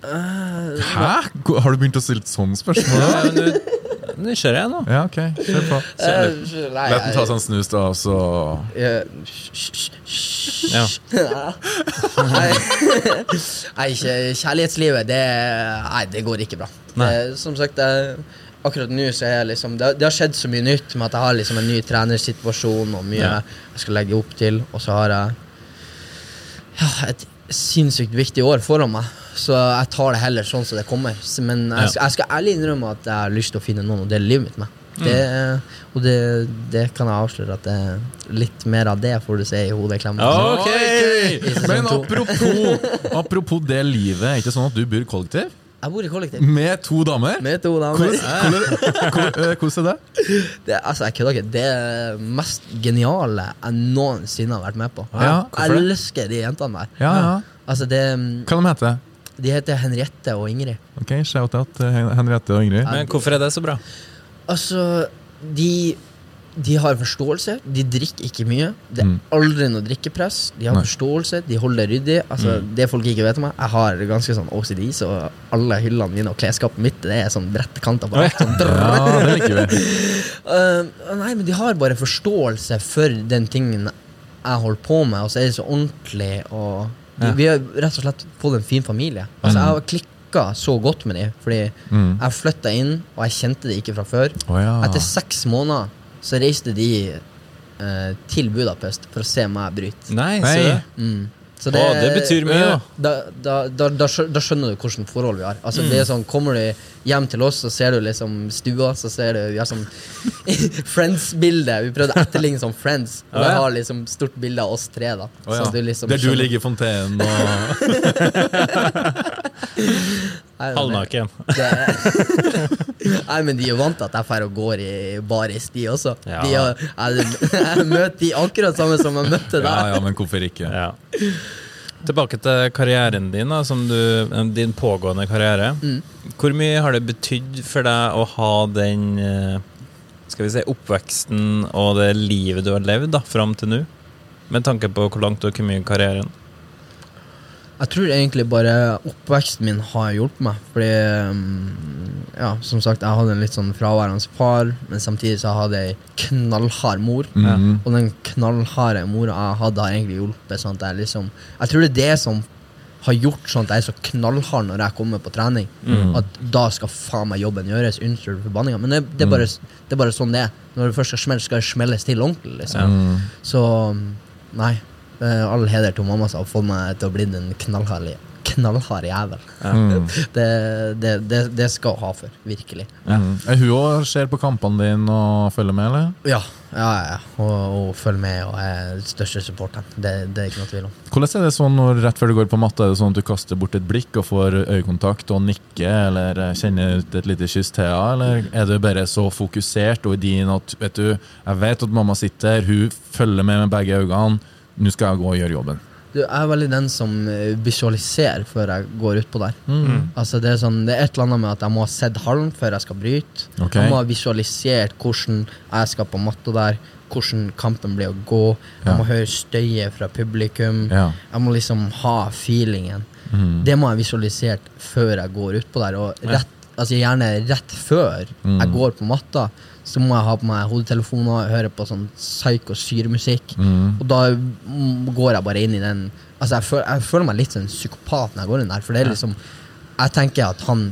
Hæ? Har du begynt å stille sånne spørsmål? Ja, men du- Nysgjerrig jeg nå. Ja, ok, kjør på. Eh, nei, La den ta seg en snus, da, og så jeg-. Ja. Nei, nei, ikke kjærlighetslivet, det, nei, det går ikke bra. Nei. Det, som sagt, jeg, akkurat nå så er jeg liksom det, det har skjedd så mye nytt med at jeg har liksom en ny trenersituasjon og mye Ja. jeg skal legge opp til, og så har jeg ja, et sinnssykt viktig år foran meg. Så jeg tar det heller sånn som det kommer. Men jeg, skal, jeg skal ærlig innrømme at jeg har lyst til å finne noen å dele livet mitt med. Det, og det, det kan jeg avsløre at det er litt mer av det får du se i hodeklemma. Okay. Ok. Ok! Men apropos, apropos det livet, er det ikke sånn at du bor kollektiv? Jeg bor i kollektiv Med to damer? med to damer. hvordan- eh, hvordan er det? Det, altså, jeg kødder ikke. Det er det mest geniale jeg noensinne har vært med på. Ja, jeg det? elsker de jentene der. Ja, ja. Altså, det, Hva de heter de heter Henriette og Ingrid. Ok, Shout-out Henriette og Ingrid. Men hvorfor er det så bra? Altså, de, de har forståelse. De drikker ikke mye. Det er Mm. aldri noe drikkepress. De har Nei. forståelse, de holder det ryddig. Altså, Det folk ikke vet om meg, jeg har ganske sånn OCD, så alle hyllene mine og klesskapet mitt Det er sånn brette kanter på alt. Sånn, Ja, det. Uh, nei, men de har bare forståelse for den tingen jeg holder på med, og så er de så ordentlig og de, Ja. Vi har rett og slett fått en fin familie. Altså, Jeg har klikka så godt med dem, fordi Mm. jeg flytta inn, og jeg kjente det ikke fra før. Oh, ja. Etter seks måneder så reiste de eh, til Budapest for å se meg bryte. Nei, Nei. det. Mm. Så Å, det betyr mye, da. Da, da, da, da, da skjønner du hvilket forhold vi har. Altså det er sånn, Kommer du hjem til oss, så ser du liksom stua, så ser du Vi har sånn Friends-bilde. Vi prøvde å etterligne sånn Friends. Og ja. har liksom stort bilde av oss tre. da oh, ja. Så du liksom Der du skjønner- ligger i fontenen og det- Halvnaken. Nei, men de er vant til at jeg drar og går i baris, de også. Ja. De har, jeg, jeg møter de akkurat samme som jeg møtte Ja, deg. ja, men hvorfor ikke? Ja. Tilbake til karrieren din, da, som du, din pågående karriere. Mm. Hvor mye har det betydd for deg å ha den eh, skal vi si, oppveksten og det livet du har levd da, fram til nå? Med tanke på hvor langt du har kommet i karrieren. Jeg tror egentlig bare oppveksten min har hjulpet meg. Fordi mm, ja, som sagt, jeg hadde en litt sånn fraværende far, men samtidig så hadde jeg ei knallhard mor. Mhm. Og den knallharde mora jeg hadde, har egentlig hjulpet. Sånn at jeg liksom Jeg tror det er det som har gjort sånn at jeg er så knallhard når jeg kommer på trening. At da skal faen meg jobben gjøres. Unnskyld forbanninga. Men det, det, er bare, det er bare sånn det er. Når det først skal smelle, skal det smelles til ordentlig. liksom. Så nei. Eh, All heder til mamma som har fått meg til å bli en knallhard, knallhard jævel. det, det, det, det skal hun ha for. Virkelig. Ja. Er hun òg ser på kampene dine og følger med, eller? Ja, ja, ja. ja. Og, og følger med og er største supporteren. Det, det er ikke noe tvil om. Hvordan er det sånn når rett før du går på matta, er det sånn at du kaster bort et blikk og får øyekontakt og nikker, eller eh, kjenner ut et lite kyss til henne, eller er du bare så fokusert og i din at vet du, jeg vet at mamma sitter, hun følger med med begge øynene, nå skal jeg gå og gjøre jobben. Du, jeg er veldig den som eh, visualiserer før jeg går utpå der. Altså det, er sånn, det er et eller annet med at jeg må ha sett hallen før jeg skal bryte. Okay. Jeg må ha visualisert hvordan jeg skal på matta der, hvordan kampen blir å gå. Jeg Ja. må høre støyet fra publikum. Ja. Jeg må liksom ha feelingen. Det må jeg visualisert før jeg går utpå der. Og rett, altså gjerne rett før jeg går på matta, så må jeg ha på meg hodetelefoner, høre på sånn psyko syremusikk. Og da mm, går jeg bare inn i den Altså jeg føler, jeg føler meg litt som en psykopat når jeg går inn der. For det er liksom Jeg tenker at han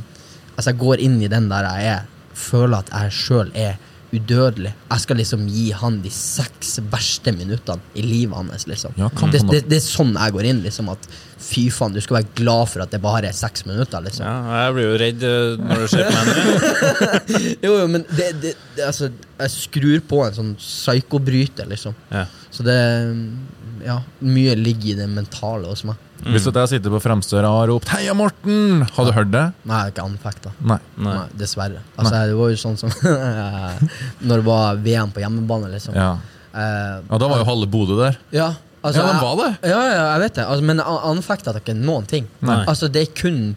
Altså jeg går inn i den der jeg er, føler at jeg sjøl er udødelig. Jeg skal liksom gi han de seks verste minuttene i livet hans. liksom Ja, kan det, det, det er sånn jeg går inn. liksom At fy faen, du skal være glad for at det bare er seks minutter. liksom Ja, jeg blir jo redd eh, når du ser på meg. Jo, jo, men det, det, det, altså, jeg skrur på en sånn psykobryter, liksom. Ja. Så det Ja, mye ligger i det mentale hos meg. Hvis jeg sitter på fremstøra og har ropt 'Heia, Morten!' Har du hørt det? Nei, jeg ikke anfekta. Nei. Nei. Nei, dessverre. Altså, det var jo sånn som Når det var VM på hjemmebane, liksom. Ja. uh, ja, da var jo halve Bodø der. ja, altså, Ja, de var det. Ja, ja, jeg vet det. Altså, men jeg anfekta ikke noen ting. Nei. Altså, det er kun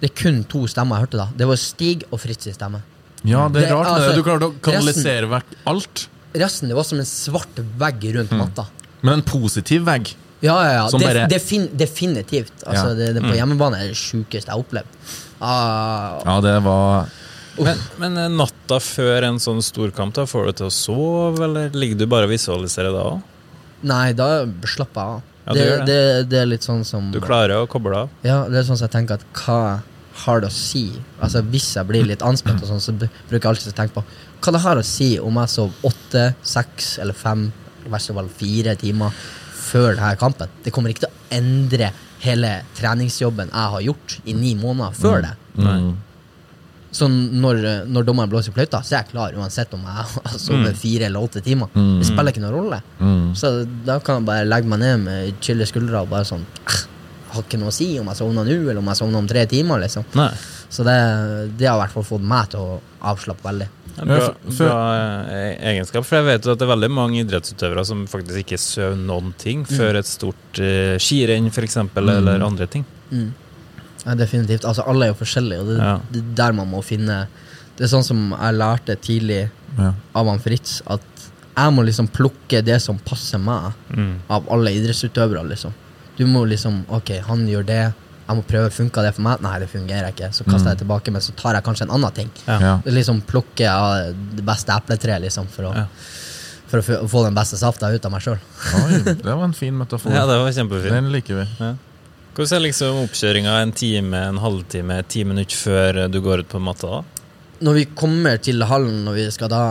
Det er kun to stemmer jeg hørte da. Det var Stig og Fritz i stemme. Ja, det er Det- rart. altså, det. Du klarte å kanalisere vekk alt. Resten det var som en svart vegg rundt matta. Men en positiv vegg. Ja, ja, ja. Som Det, bare- defin, definitivt. Altså, Ja. det, det på hjemmebane er det sjukeste jeg har opplevd. Ah, Ja, det var Men, men eh, natta før en sånn storkamp, da får du til å sove, eller ligger du bare og visualiserer da òg? nei, da slapper jeg av. Ja, det, det. det, det er litt sånn som Du klarer å koble av? Ja, det er sånn som jeg tenker at hva har det å si? Altså Hvis jeg blir litt anspent, og sånn, så bruker jeg alltid å tenke på hva det har å si om jeg sov åtte, seks eller fem, i verste fall fire timer før denne kampen. Det kommer ikke til å endre hele treningsjobben jeg har gjort i ni måneder før det. Mm. Så når, når dommeren blåser i fløyta, så er jeg klar uansett om jeg har sovet fire eller åtte timer. Det spiller ikke noen rolle. Så da kan jeg bare legge meg ned med chille skuldre og bare sånn «Ah, Har ikke noe å si om jeg sovner nå eller om jeg sovner om tre timer. liksom. Så det, det har i hvert fall fått meg til å avslappe veldig. Ja, Bra, bra eh, egenskap. For jeg vet jo at det er veldig mange idrettsutøvere som faktisk ikke sover noen ting før et stort uh, skirenn, f.eks., eller andre ting. Ja, definitivt. Altså, alle er jo forskjellige, og det, Ja. det er der man må finne Det er sånn som jeg lærte tidlig Ja. av han Fritz, at jeg må liksom plukke det som passer meg, av alle idrettsutøvere, liksom. Du må liksom Ok, han gjør det. Jeg må prøve, Funka det for meg? Nei, det fungerer ikke. Så kaster jeg det tilbake, men så tar jeg kanskje en annen ting. Ja. Ja. Det liksom Plukke av det beste epletreet, liksom, for å, Ja. for å få- den beste safta ut av meg sjøl. Det var en fin metafor. Ja, det var kjempefint. Den liker vi. Hvordan er liksom oppkjøringa en time, en halvtime, ti minutter før du går ut på matta? da? Når vi kommer til hallen når vi skal da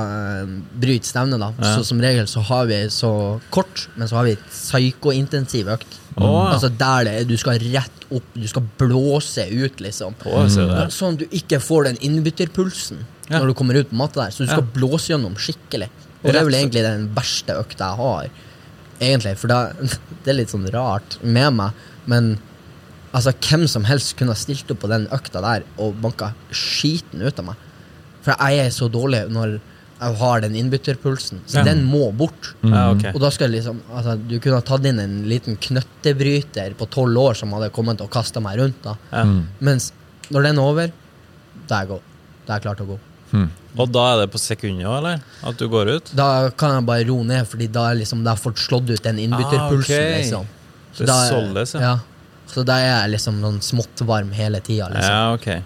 uh, bryte stevnet, da, Ja. så som regel så har vi så kort, men så har vi psykointensiv økt. Å. Altså der det er, Du skal rett opp, du skal blåse ut, liksom. Å. Sånn at du ikke får den innbytterpulsen Ja. når du kommer ut på matta der. Så du skal Ja. blåse gjennom skikkelig. Og det er vel egentlig den verste økta jeg har. Egentlig, For det, det er litt sånn rart med meg, men altså hvem som helst kunne ha stilt opp på den økta der og banka skiten ut av meg. For jeg er så dårlig når jeg har den innbytterpulsen. Så Ja. den må bort. Ja, okay. Og da skal liksom altså, Du kunne ha tatt inn en liten knøttebryter på tolv år som hadde kommet og kasta meg rundt. da Ja. Mens når den er over, da er jeg er jeg klar til å gå. Og da er det på sekunder, eller? At du går ut? Da kan jeg bare ro ned, Fordi da er liksom, da har jeg fått slått ut den innbytterpulsen. Ah, okay. liksom. Så Det er da- således, ja. ja. Så da er jeg liksom sånn smått varm hele tida. Liksom. Ja, ok.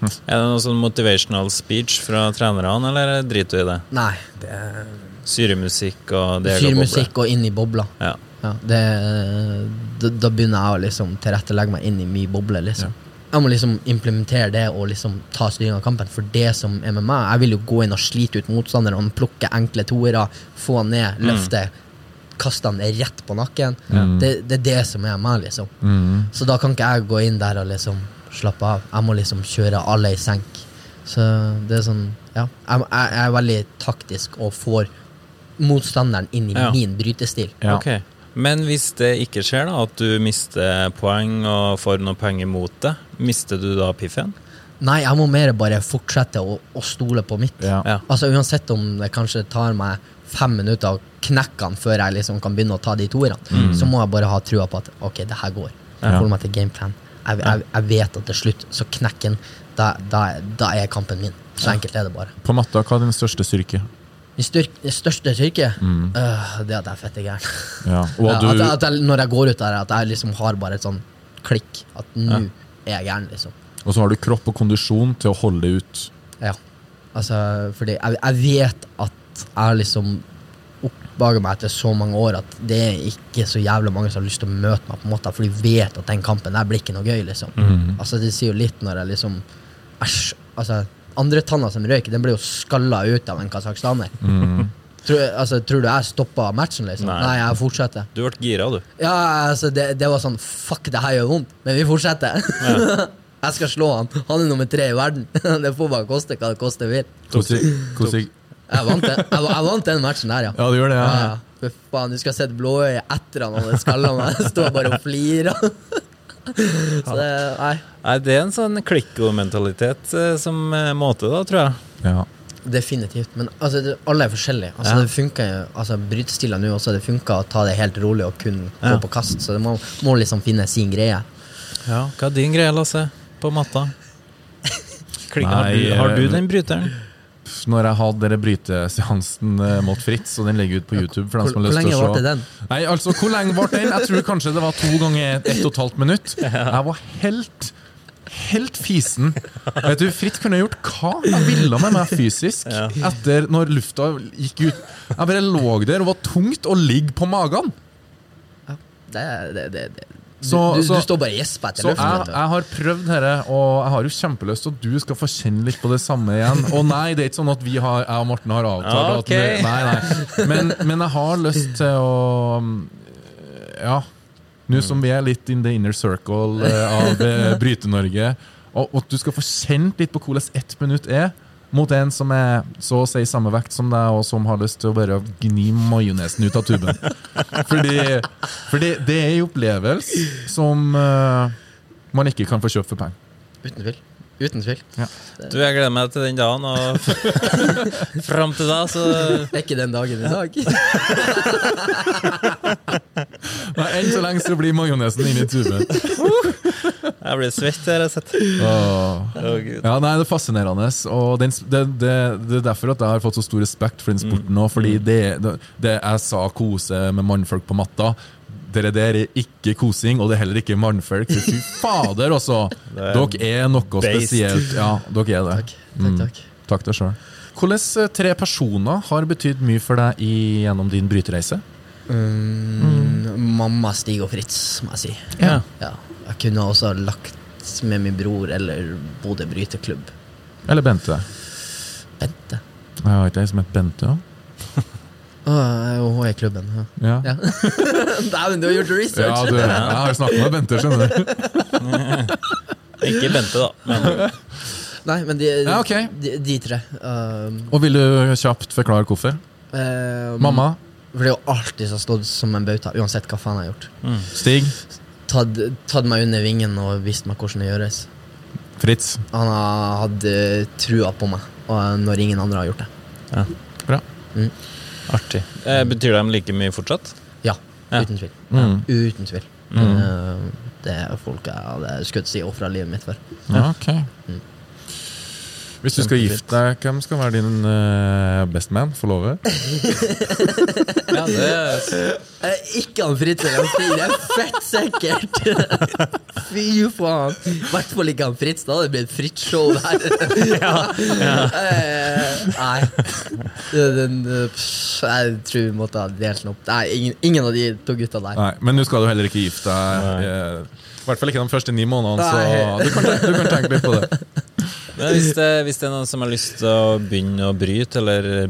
Er det noe sånn motivational speech fra trenerne, eller driter du i det? Nei, det er Syremusikk og det jeg Syrmusikk og inn i bobla. Ja. Ja, det, da, da begynner jeg å liksom tilrettelegge meg inn i min boble. liksom Jeg må liksom implementere det og liksom ta styring av kampen. For det som er med meg, jeg vil jo gå inn og slite ut motstanderen, plukke enkle toere, få han ned, løfte, kaste han rett på nakken. Det, det er det som er meg, liksom. Mm. Så da kan ikke jeg gå inn der og liksom slappe av. Jeg må liksom kjøre alle i senk. Så det er sånn Ja. Jeg, jeg, jeg er veldig taktisk og får motstanderen inn i Ja. min brytestil. Ja. Ok. Men hvis det ikke skjer, da, at du mister poeng og får noen poeng imot det, mister du da piffen? Nei, jeg må mer bare fortsette å, å stole på mitt. Ja. Ja. Altså Uansett om det kanskje tar meg fem minutter å knekke den før jeg liksom kan begynne å ta de toerne, så må jeg bare ha trua på at ok, det her går. Jeg Ja. holder meg til gameplan. Jeg, jeg, jeg vet at til slutt så knekker han. Da, da, da er kampen min. Så enkelt er det bare. På matta, hva er din største styrke? Min største styrke øh, det er at jeg er fette gæren. Ja. Du... At at, jeg, når jeg går ut der, at jeg liksom har bare et sånn klikk. At nå er jeg gæren, liksom. og så har du kropp og kondisjon til å holde det ut. Ja. Altså, fordi jeg, jeg vet at jeg liksom oppdager meg etter så mange år at det er ikke så jævlig mange som har lyst til å møte meg, på en måte, for de vet at den kampen der blir ikke noe gøy, liksom. Altså, det sier jo litt når jeg liksom Æsj. Altså, andre tanna som røyk, den ble jo skalla ut av en kasakhstaner. Tror, altså, tror du jeg stoppa matchen, liksom? Nei. Nei, jeg fortsetter. Du ble gira, du. Ja, altså, det, det var sånn Fuck, det her gjør vondt, men vi fortsetter. jeg skal slå han. Han er nummer tre i verden. det får bare koste hva det koste vil. Kostig hvordan- Jeg vant, den. jeg, jeg vant den matchen der, ja. Ja, du gjør det, Ja, ja. ja. Fy faen, du skal ha sett blåøyet etter han hadde skalla meg. Jeg står bare og flirer. Så det, nei, Nei, Det er en sånn klikko-mentalitet eh, som eh, måte, da, tror jeg. ja. definitivt. Men altså, det, alle er forskjellige. Altså, Ja. det funker altså, Brytestiler nå også, det funker å ta det helt rolig og kun gå Ja. på kast. Så det må, må liksom finne sin greie. Ja, Hva er din greie, Lasse, på matta? Klikk, har, du, har du eh, den bryteren? Når jeg hadde dere bryteseansen eh, mot Fritz, og den ligger ut på YouTube for Hvor, som har hvor lenge varte den? Nei, altså, hvor lenge ble den? Jeg tror kanskje det var to ganger ett og et halvt minutt. Jeg var helt Helt fisen. Vet du, Fritt kunne gjort hva jeg ville med meg fysisk etter når lufta gikk ut. Jeg bare lå der og var tungt å ligge på magen. Det, det, det, Du, Så- du, så- du står bare og gjesper etter Så jeg, du. jeg har prøvd dette, og jeg har jo kjempelyst til at du skal få kjenne litt på det samme igjen. Og nei, det er ikke sånn at vi har, jeg og Morten har avtalt Ok. at vi, Nei, nei. Men, men jeg har lyst til å Ja. Nå som vi er litt in the inner circle eh, av eh, Bryte-Norge, og at du skal få kjent litt på hvordan ett minutt er. Mot en som er så å si samme vekt som deg, og som har lyst til å bare gni majonesen ut av tuben. Fordi, fordi det er en opplevelse som uh, man ikke kan få kjøpt for penger. Uten tvil. Uten tvil. Du, Jeg gleder meg til den dagen, og fram til da, så Det er ikke den dagen i dag. Nei, Enn så lenge så blir majonesen inni tuben. Jeg blir svett her, jeg sett. Oh, Å, Ja, nei, Det er fascinerende. Og den, det, det, det er derfor at jeg har fått så stor respekt for den sporten nå. Fordi det, det, det jeg sa kose med mannfolk på matta, dere der er ikke kosing, og det er heller ikke mannfolk. Så fy fader! Er Dere er noe based. spesielt. Ja, dere er det. Takk. Takk, takk. Takk deg sjøl. Hvordan tre personer har betydd mye for deg i, gjennom din brytereise? Mm, Mamma, Stig og Fritz, må jeg si. Ja. Ja. Jeg kunne også lagt med min bror eller Bodø bryteklubb. Eller Bente? Bente. Jeg har ikke ei som heter Bente òg. Oh, hun er i klubben. Ja. Ja. Ja. Dæven, du har gjort research! Ja, du, jeg har snakket med Bente, skjønner du. Ikke Bente, da. Men Nei, men de, Ja, okay. de, de tre. Um, Og vil du kjapt forklare hvorfor? Um, Mamma, For det er jo alltid som stått som en bauta, uansett hva faen jeg har gjort. Stig, Tatt, tatt meg under vingen og vist meg hvordan det gjøres. Fritz. Han har hatt eh, trua på meg, og når ingen andre har gjort det. Bra. artig. Eh, betyr de like mye fortsatt? Ja, Ja. uten tvil. Mm. Uten tvil. Mm. det er folk jeg hadde skutt si ofra livet mitt for. Ja, ok. Hvis du skal gifte deg, hvem skal være din uh, bestman? Forlover? Ja, det er Eh, Ikke han Fritz eller han Stig, det er fett sikkert! Fy faen. I hvert fall ikke han Fritz, da hadde det blitt fritt show der. Eh, Nei. Den, den, pff, jeg tror vi måtte ha delt den opp. Nei, ingen, ingen av de to gutta der. Nei, men nå skal du heller ikke gifte deg. I hvert fall ikke de første ni månedene, så du kan, tenke, du kan tenke litt på det. Hvis det, hvis det er noen som har lyst til å begynne å bryte, eller,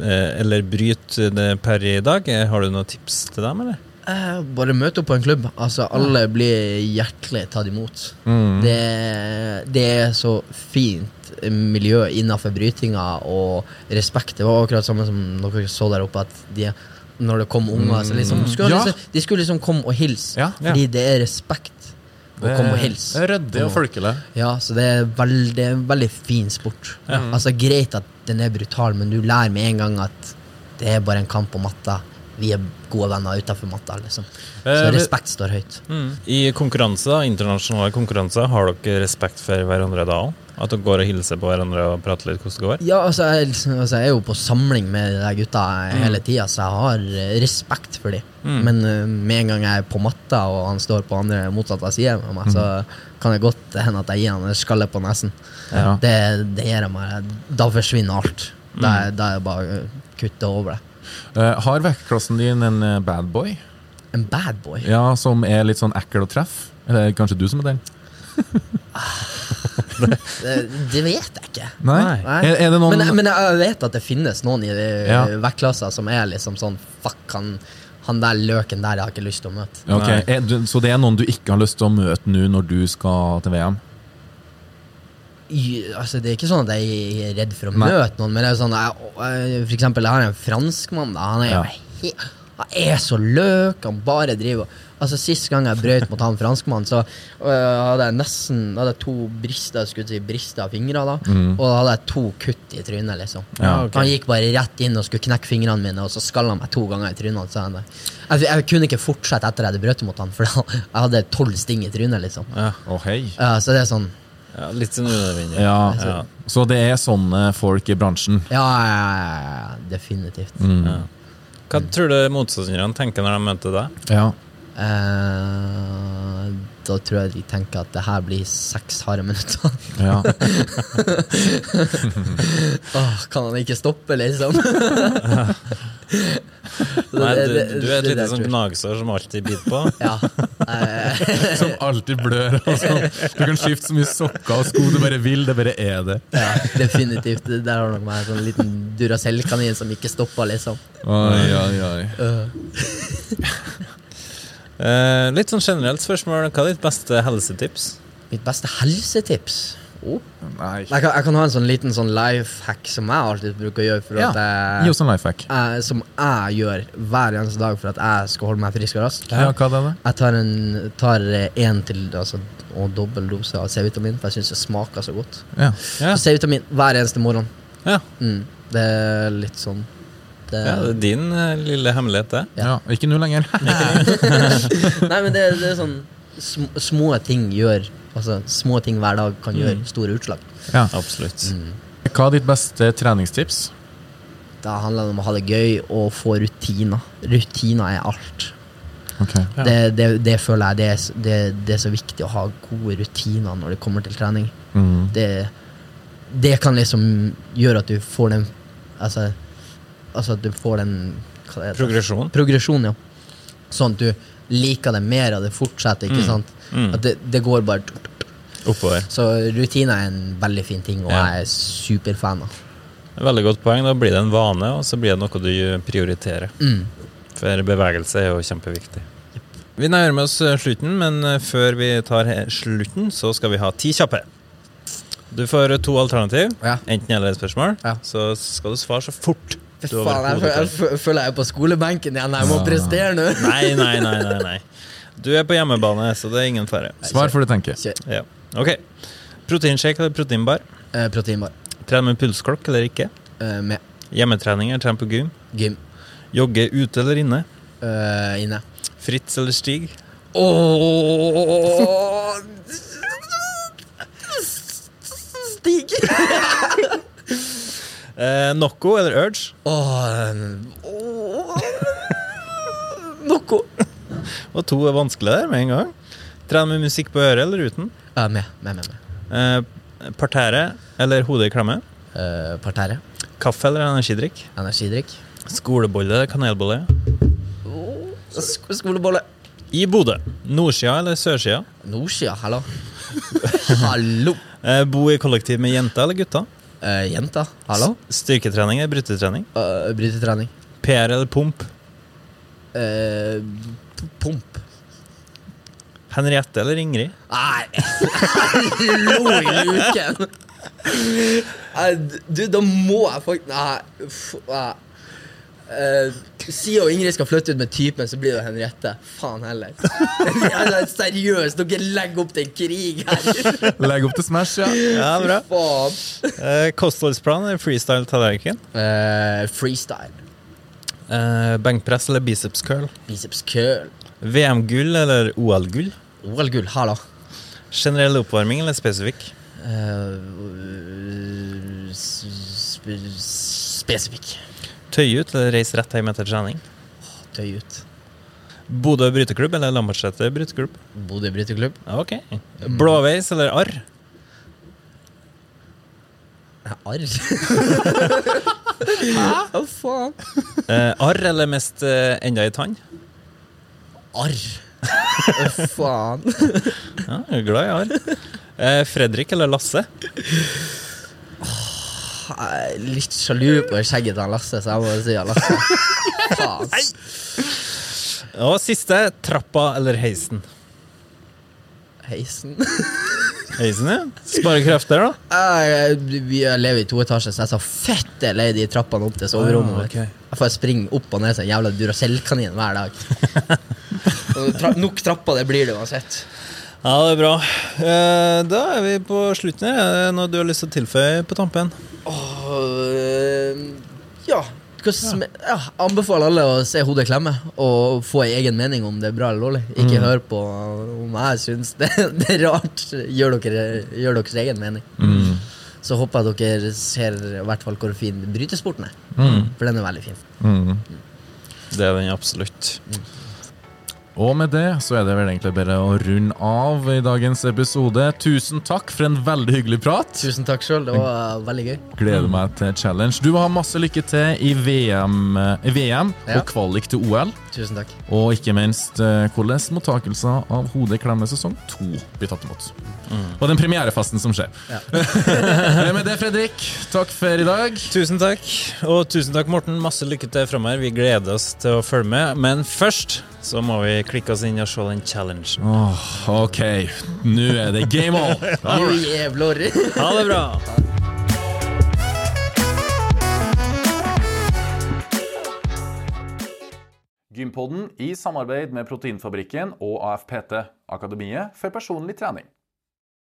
eh, eller bryte det per i dag, eh, har du noen tips til dem, eller? Eh, bare møte opp på en klubb. Altså, alle blir hjertelig tatt imot. Mm. Det, det er så fint miljø innafor brytinga og respekt. Det var akkurat samme som dere så der oppe, at de, når det kom unger så liksom, skulle Ja. liksom, De skulle liksom komme og hilse, Ja. fordi det er respekt Det komme og hilse. ryddig og folkelig. Ja, så det er, veld, det er en veldig fin sport. Altså Greit at den er brutal, men du lærer med en gang at det er bare en kamp på matta. Vi er gode venner utafor matta, liksom. Så Eh, respekt står høyt. I konkurranser, internasjonale konkurranser, har dere respekt for hverandre da òg? At dere går og hilser på hverandre og prater litt hvordan det går? Ja, altså jeg, altså jeg er jo på samling med de gutta hele tida, så jeg har eh, respekt for dem. Men uh, med en gang jeg er på matta, og han står på andre motsatte side av meg, så kan det godt hende at jeg gir han en skalle på nesen. Ja. Det, det gjør jeg meg. Da forsvinner alt. Da, er- da er det bare å kutte over det. Uh, har vektklassen din en bad boy? En bad boy. Ja, Som er litt sånn ekkel å treffe? Eller er kanskje du som er den? Det, det vet jeg ikke. Nei? Nei. Er, er det noen Men, men jeg vet at det finnes noen i Ja. vektklasser som er liksom sånn Fuck, han, han der løken der jeg har ikke lyst til å møte. Okay. er, du, Så det er noen du ikke har lyst til å møte nå når du skal til VM? I- Altså, det er ikke sånn at jeg er redd for å Nei. møte noen, men det er sånn jeg, For eksempel, jeg har en franskmann. Han er, Ja. he, han er så løk, han bare driver Altså Sist gang jeg brøt mot han franskmannen, så øh, hadde jeg nesten Da hadde jeg to brister skulle jeg si, brister av fingre, da, Mm. og da hadde jeg to kutt i trynet, liksom. Ja, okay. Han gikk bare rett inn og skulle knekke fingrene mine, og så skalla han meg to ganger i trynet. Så han, jeg, jeg kunne ikke fortsette etter jeg hadde brøt mot han, for jeg hadde tolv sting i trynet, liksom. Ja, oh, hei. Ja, så det er sånn ja Litt sånn unødvendig. Ja, Ja. Så det er sånne folk i bransjen? Ja, ja, ja, ja, definitivt. Mm. Ja. Hva tror du motstanderne tenker når de møter deg? Ja. Eh, da tror jeg de tenker at det her blir seks harde minutter. ja. oh, kan han ikke stoppe, liksom? Nei, du, du er et lite sånn gnagsår som alltid biter på. Ja. Som alltid blør. Altså. Du kan skifte så mye sokker og sko du bare vil, det bare er det. ja, definitivt. Der har nok meg en sånn liten Duracell-kanin som ikke stopper, liksom. Oi, oi, oi. Eh, litt sånn generelt spørsmål. Hva er ditt beste helsetips? Mitt beste helsetips? Oh. Nei. Jeg, kan, jeg kan ha en sånn liten sånn life hack som jeg alltid bruker å gjøre. For Ja, at Gi oss en life hack. jeg, som jeg gjør hver eneste dag for at jeg skal holde meg frisk og rask. Ja, hva er det? Jeg tar en tar en til altså, og dobbel dose av C-vitamin, for jeg syns det smaker så godt. Ja. Ja. C-vitamin hver eneste morgen. Ja. Mm. Det er litt sånn det, ja, det er din eh, lille hemmelighet, det. ja. Ikke nå lenger. Nei, men det, det er sånn sm Små ting gjør Altså, små ting hver dag kan gjøre store utslag. Ja. Absolutt. Hva er ditt beste treningstips? Da handler det om å ha det gøy og få rutiner. Rutiner er alt. Okay. Ja. Det, det, det føler jeg det er, det, det er så viktig å ha gode rutiner når det kommer til trening. Mm. Det, det kan liksom gjøre at du får den Altså, altså at du får den? Progresjon. Progresjon, ja. Sånn at du liker det mer, og det fortsetter. ikke Mm. sant? Mm. At det, det går bare Oppover. Så rutiner er en veldig fin ting, og Ja. jeg er superfan av. Veldig godt poeng. Da blir det en vane, og så blir det noe du prioriterer. Mm. For bevegelse er jo kjempeviktig. Vi nærmer oss eh, slutten, men eh, før vi tar slutten, så skal vi ha ti kjappe. Du får to alternativ. Ja. Enten eller spørsmål. Ja. Så skal du svare så fort Fy faen, jeg, jeg, jeg føler jeg er på skolebenken igjen. Jeg må Ja. prestere nå. Nei, nei, nei, nei, nei. Du er på hjemmebane, så det er ingen fare. Svar før du tenker. Ja. Ok. Proteinshake eller proteinbar? Eh, proteinbar. Trene med pulsklokk eller ikke? Eh, med Hjemmetrening eller trene på gym? gym. Jogge ute eller inne? Eh, inne. Fritz eller Stig? Åååå Stig! Eh, Nocco eller Urge? Åh, åh. Noe. Og to er vanskelig der med en gang. Trene med musikk på øret eller uten? Ja, med, med, med. med. Eh, parterre eller hodet i klemme? Uh, parterre. Kaffe eller energidrikk? Energidrikk. Skolebolle eller kanelbolle? Sk skolebolle. I Bodø. Nordsida eller sørsida? Nordsida, hallo. hallo. Eh, bo i kollektiv med jenter eller gutter? Uh, jenta, hallo. S- Styrketrening eller brytetrening? Uh, Brytetrening. PR eller pump? Uh, pump. Henriette eller Ingrid? Nei, hallo i luken! Du, da må jeg faktisk Nei. Uff, nei. Eh, Ingrid skal flytte ut med typen, så blir det Henriette. Faen heller. Altså, seriøst, dere legger opp til en krig her. Legg opp til Smash, ja. Ja, bra. Faen. Eh, kostholdsplan eller freestyle-tallerken? Uh, freestyle. Uh, benkpress eller biceps curl? Biceps curl. VM-gull eller OL-gull? OL-gull, hallo. Generell oppvarming eller spesifikk? Uh, sp spesifikk. Tøy ut eller reise rett hjem etter trening? Tøy ut. Bodø bryteklubb eller Lambertseter bryteklubb? Bodø bryteklubb. Ok. Blåveis eller arr? Arr. Hæ? Hva faen? Eh, arr eller mest eh, enda i tann? Arr. Hva faen? Ja, jeg er glad i arr. Eh, Fredrik eller Lasse? Er litt sjalu på skjegget til han Lasse, så jeg må si han Lasse. Faen. Og siste, trappa eller heisen? Heisen. Heisen, ja. Spare krefter, da. Jeg, vi lever i to etasjer, så jeg er så fette lei de trappene opp til soverommet. Ah, okay. Jeg får springe opp og ned som en jævla Duracell-kanin hver dag. Tra nok trapper, det blir det uansett. Ja, det er bra. Eh, da er vi på slutten her. Er det noe du har lyst til å tilføye på tampen? Øh, ja. Hva ja. Anbefaler alle å se Hodet klemme og få en egen mening om det er bra eller dårlig. Ikke hør på om jeg syns det, det er rart. Gjør dere, gjør deres egen mening. Mm. Så håper jeg dere ser i hvert fall hvor fin brytesporten er. Mm. For den er veldig fin. Mm. Det er den absolutt. Og med det så er det vel egentlig bare å runde av i dagens episode. Tusen takk for en veldig hyggelig prat. Tusen takk sjøl, det var veldig gøy. Gleder meg til challenge. Du må ha masse lykke til i VM, uh, VM Ja. og kvalik til OL. Tusen takk. Og ikke minst uh, hvordan mottakelser av Hodet klemme sesong to blir tatt imot. Og den premierefesten som skjer. Ja. Med det, Fredrik, takk for i dag. Tusen takk. Og tusen takk, Morten. Masse lykke til framover. Vi gleder oss til å følge med. Men først så må vi klikke oss inn og se den challengen. Oh, ok, nå er det game on! Jævlor. Ha det bra! Gympodden i samarbeid med Proteinfabrikken og AFPT, Akademiet for personlig trening.